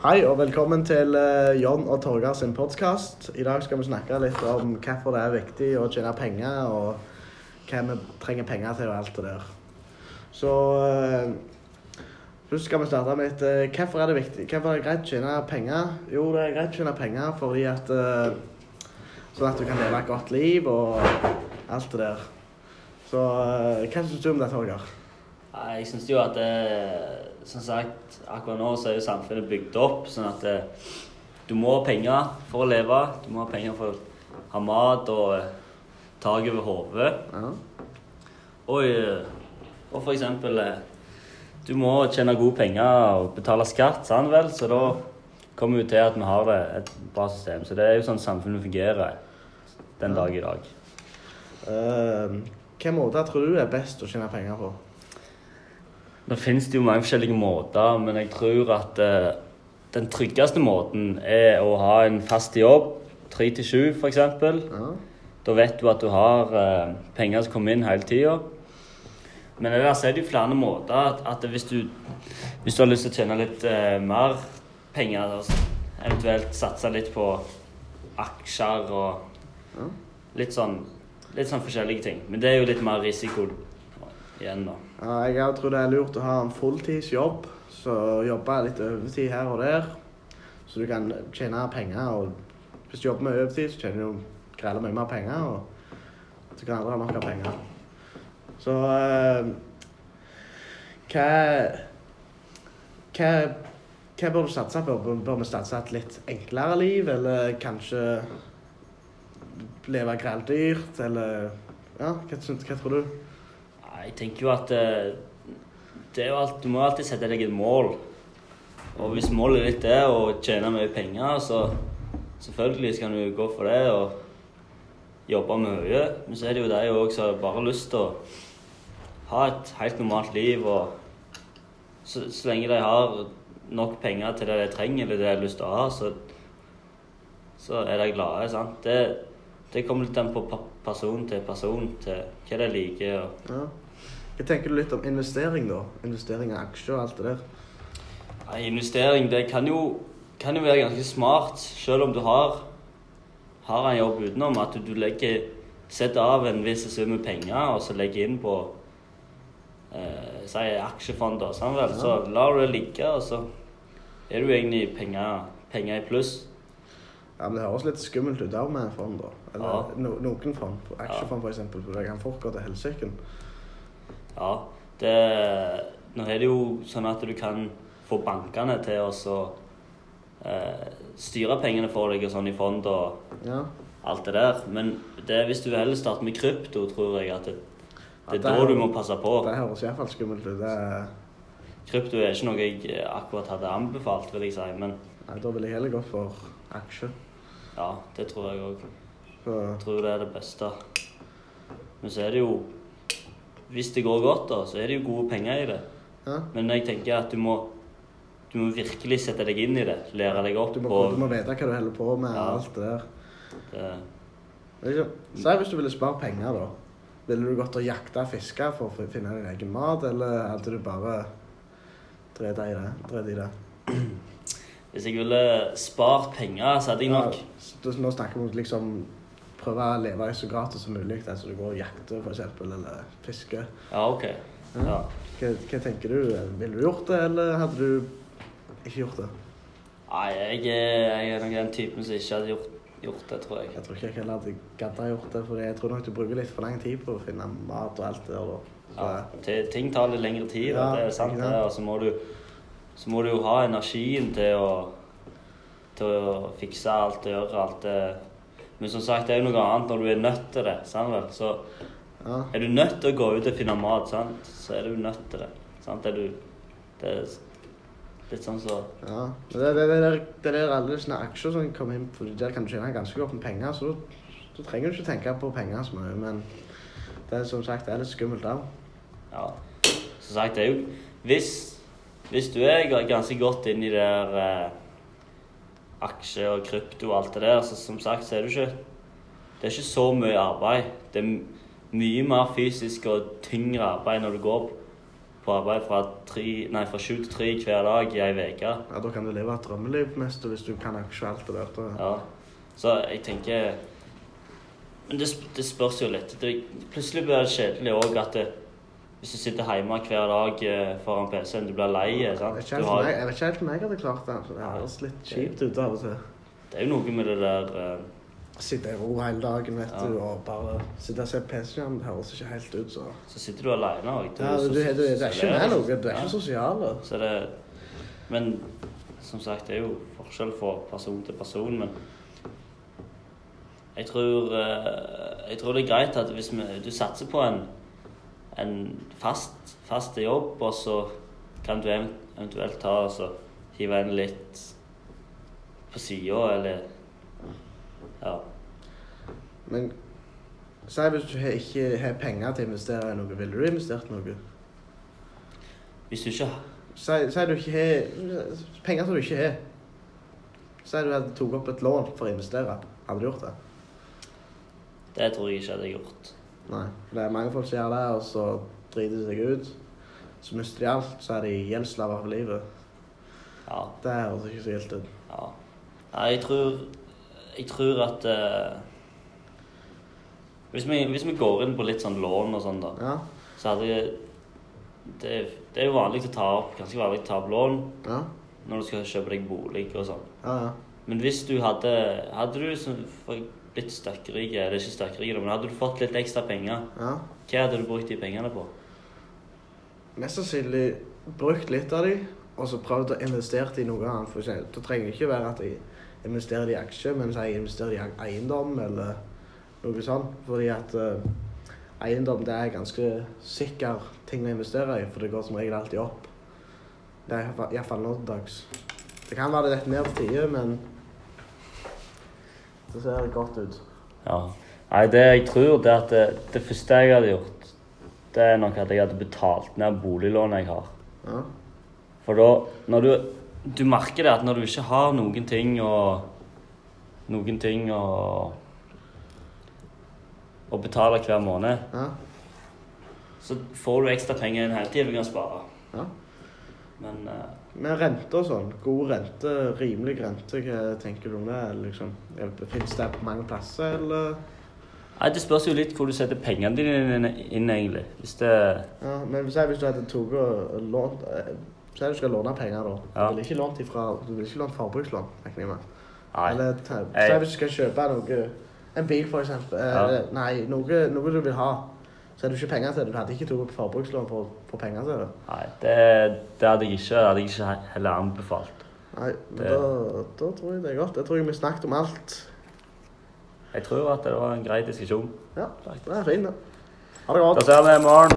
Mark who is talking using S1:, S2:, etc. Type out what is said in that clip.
S1: Hei og velkommen til eh, John og Torgeir sin podkast. I dag skal vi snakke litt om hvorfor det er viktig å tjene penger, og hva vi trenger penger til og alt det der. Så eh, først skal vi starte med et eh, Hvorfor er det viktig? Hvorfor er det greit å tjene penger? Jo, det er greit å tjene penger fordi at Sånn at du kan leve et godt liv og alt det der. Så hva syns du om det, Torgeir?
S2: Jeg syns jo at det, som sagt, akkurat nå så er jo samfunnet bygd opp sånn at det, du må ha penger for å leve. Du må ha penger for å ha mat og eh, tak over hodet.
S1: Ja.
S2: Og, eh, og for eksempel eh, Du må tjene gode penger og betale skatt, sant vel? Så da kommer vi til at vi har det, et bra system. Så det er jo sånn samfunnet fungerer den dag i dag.
S1: Uh, Hvilke måter tror du er best å tjene penger på?
S2: Nå finnes det jo mange forskjellige måter, men jeg tror at eh, den tryggeste måten er å ha en fast jobb, tre til sju f.eks.
S1: Ja.
S2: Da vet du at du har eh, penger som kommer inn hele tida. Men ellers er det jo flere måter. At, at hvis, du, hvis du har lyst til å tjene litt eh, mer penger, altså, eventuelt satse litt på aksjer og litt sånn, litt sånn forskjellige ting. Men det er jo litt mer risiko igjen, da.
S1: Ja, jeg tror det er lurt å ha en fulltidsjobb, så jobbe litt overtid her og der. Så du kan tjene penger. og Hvis du jobber med overtid, så tjener du grella mye mer penger. Og så kan andre ha nok av penger. Så uh, hva, hva Hva bør du satse på? Bør vi satse et litt enklere liv, eller kanskje leve grelt dyrt, eller Ja, hva, hva tror du?
S2: Jeg tenker jo at eh, alt, Du må alltid sette deg et mål. Og hvis målet ditt er å tjene mye penger, så selvfølgelig skal du gå for det og jobbe mye. Men så er det jo de òg som bare har lyst til å ha et helt normalt liv. og så, så lenge de har nok penger til det de trenger, eller det de har lyst til å ha, så, så er de glade. sant? Det, det kommer litt an på person til person, til hva de liker. og
S1: Ja. Hva tenker du litt om investering, da? Investering i aksjer og alt det der.
S2: Nei, investering det kan jo, kan jo være ganske smart, selv om du har, har en jobb utenom. At du, du legger, setter av en viss sum med penger og så legger inn på eh, si aksjefonder. Sånn vel? Så lar du det ligge, og så er du egentlig penger, penger i pluss.
S1: Ja, men Det høres litt skummelt ut òg med en fond, da. Eller
S2: Ja.
S1: no, noen fond. Aksjefond, f.eks. For det kan fort gå til helsike.
S2: Ja, det, nå er det jo sånn at du kan få bankene til å så, eh, styre pengene for deg og sånn i fond og
S1: Ja.
S2: alt det der. Men det hvis du heller starter med krypto, tror jeg at det, det er
S1: Ja, det
S2: da du må passe på.
S1: Det høres iallfall skummelt ut. Det er,
S2: Krypto er ikke noe jeg akkurat hadde anbefalt, vil jeg si. Men
S1: nei, da ville jeg heller gått for aksje.
S2: Ja, det tror jeg òg. Jeg tror det er det beste. Men så er det jo Hvis det går godt, da, så er det jo gode penger i det.
S1: ja.
S2: Men jeg tenker at du må du må virkelig sette deg inn i det. Lære deg opp
S1: du, må, du må vite hva du holder på med,
S2: Ja.
S1: alt det der.
S2: det.
S1: Si hvis du ville spare penger, da. Ville du gått og jakta fiske for å finne din egen mat, eller hadde du bare drevet i det? Drevet i det?
S2: Hvis jeg ville spart penger, så hadde jeg nok
S1: Ja, nå snakker vi om liksom prøve å leve så gratis som mulig. Altså du går og jakter, f.eks., eller fisker.
S2: Ja, OK. Ja.
S1: Hva, hva tenker du? Ville du gjort det, eller hadde du ikke gjort det?
S2: Nei, jeg jeg er nok den typen som ikke hadde gjort, gjort det, tror jeg.
S1: Jeg tror ikke jeg heller hadde gadd gjort det, for jeg tror nok du bruker litt for lang tid på å finne mat og alt det der.
S2: Ja, ting tar litt lengre tid.
S1: Ja,
S2: det er sant? Og så må, du, så må du jo ha energien til å, til å fikse alt og gjøre alt det. Men som sagt, det er jo noe annet når du er nødt til det. sant vel? Så
S1: ja.
S2: er du nødt til å gå ut og finne mat, sant? så er du nødt til det. Sant? Er du, det er litt sånn så
S1: Ja, men det, det, det, det der alle sånne aksjer som kommer inn for Der kan du tjene ganske godt med penger, så da trenger du ikke tenke på penger så mye. Men det er som sagt det er litt skummelt òg.
S2: Ja. Som sagt, det er jo Hvis, hvis du er ganske godt inn i det der eh, aksje og krypto og alt det der, så som sagt, så er det ikke Det er ikke så mye arbeid. Det er mye mer fysisk og tyngre arbeid når du går på arbeid fra, tre, nei, fra sju til tre hver dag i ei uke.
S1: Ja, Da kan du leve et drømmeliv mest hvis du kan aksje og alt det der. da.
S2: Ja. Så jeg tenker Men det, det spørs jo litt. Det, plutselig blir det kjedelig òg at det, hvis du sitter hjemme hver dag eh, foran PC-en, du blir lei.
S1: Jeg
S2: sant?
S1: vet ikke helt
S2: har-
S1: om jeg, jeg jeg hadde klart det. så Det høres litt kjipt ut av og til.
S2: Det er jo noe med det der uh...
S1: Sitte i ro hele dagen vet
S2: Ja.
S1: du, og bare sitte og se PC-en. Det høres ikke helt ut så
S2: Så sitter du alene òg.
S1: ja, du, du, du, Det er ikke med noe. Du er ikke sosial.
S2: Så det Men som sagt, det er jo forskjell fra person til person, men jeg tror, eh, jeg tror det er greit at hvis vi, du satser på en, en fast, fast jobb, og så kan du eventuelt ta og så hive en litt på sida, eller Ja.
S1: Men si hvis du ikke har penger til å investere i noe, ville du investert noe?
S2: Hvis du ikke
S1: Si, si du ikke har penger som du ikke har. Si du hadde tok opp et lån for å investere. Hadde du gjort det?
S2: Det tror jeg ikke hadde gjort.
S1: Nei. For det er mange folk som gjør det, og så driter de seg ut. Så mister de alt, så er de gjeldsslaver for livet.
S2: Ja.
S1: Det høres ikke så gildt ut.
S2: Ja. Nei, jeg tror Jeg tror at uh, hvis, vi, hvis vi går inn på litt sånn lån og sånn, da,
S1: Ja.
S2: så hadde jeg det, det er jo vanlig å ta opp ganske vanlig å ta opp lån
S1: Ja.
S2: når du skal kjøpe deg bolig og sånn.
S1: Ja, ja.
S2: Men hvis du hadde Hadde du som for- blitt støkkrik, eller ikke støkkrik, men hadde du fått litt ekstra penger,
S1: ja.
S2: hva hadde du brukt de pengene på?
S1: Mest sannsynlig brukt litt av de, og så prøvd å investere i noe annet. For eksempel. Det trenger ikke være at jeg investerer i aksjer, men jeg investerer i eiendom eller noe sånt. Fordi at uh, eiendom det er ganske sikker ting å investere i, for det går som regel alltid opp. Det er iallfall nå til dags. Det kan være det detter ned til tider, men det ser godt ut.
S2: Ja. Nei, det jeg tror, det er at det, det første jeg hadde gjort, det er nok at jeg hadde betalt ned boliglånet jeg har.
S1: Ja.
S2: For da, når du Du merker det at når du ikke har noen ting å Noen ting å Å betale hver måned,
S1: Ja.
S2: så får du ekstra penger inn hele tiden du kan spare.
S1: ja.
S2: Men eh,
S1: Med rente og sånn, god rente, rimelig rente, hva tenker du om det? Liksom, Fins det på mange plasser, eller?
S2: Nei, Det spørs jo litt hvor du setter pengene dine inn, egentlig. Hvis det
S1: Ja, men si hvis du hadde tatt og lånt eh, Si du skal låne penger, da.
S2: Ja.
S1: Du vil ikke lånt ifra Du vil ikke lånt forbrukslån, regner jeg med.
S2: Nei.
S1: Eller si hvis du skal kjøpe noe En bil, for eksempel. Eh,
S2: Ja.
S1: Nei, noe, noe du vil ha. Så er du ikke penger til det. Du hadde ikke tatt forbrukslån for å få penger til det.
S2: Nei, det, det hadde jeg ikke, det hadde jeg ikke heller anbefalt.
S1: Nei, men
S2: Det-
S1: da, da tror jeg det er godt. Jeg tror jeg vi snakket om alt.
S2: Jeg tror at det var en grei diskusjon.
S1: Ja, det er fint, det. Ha det godt.
S2: Da ser vi i morgen.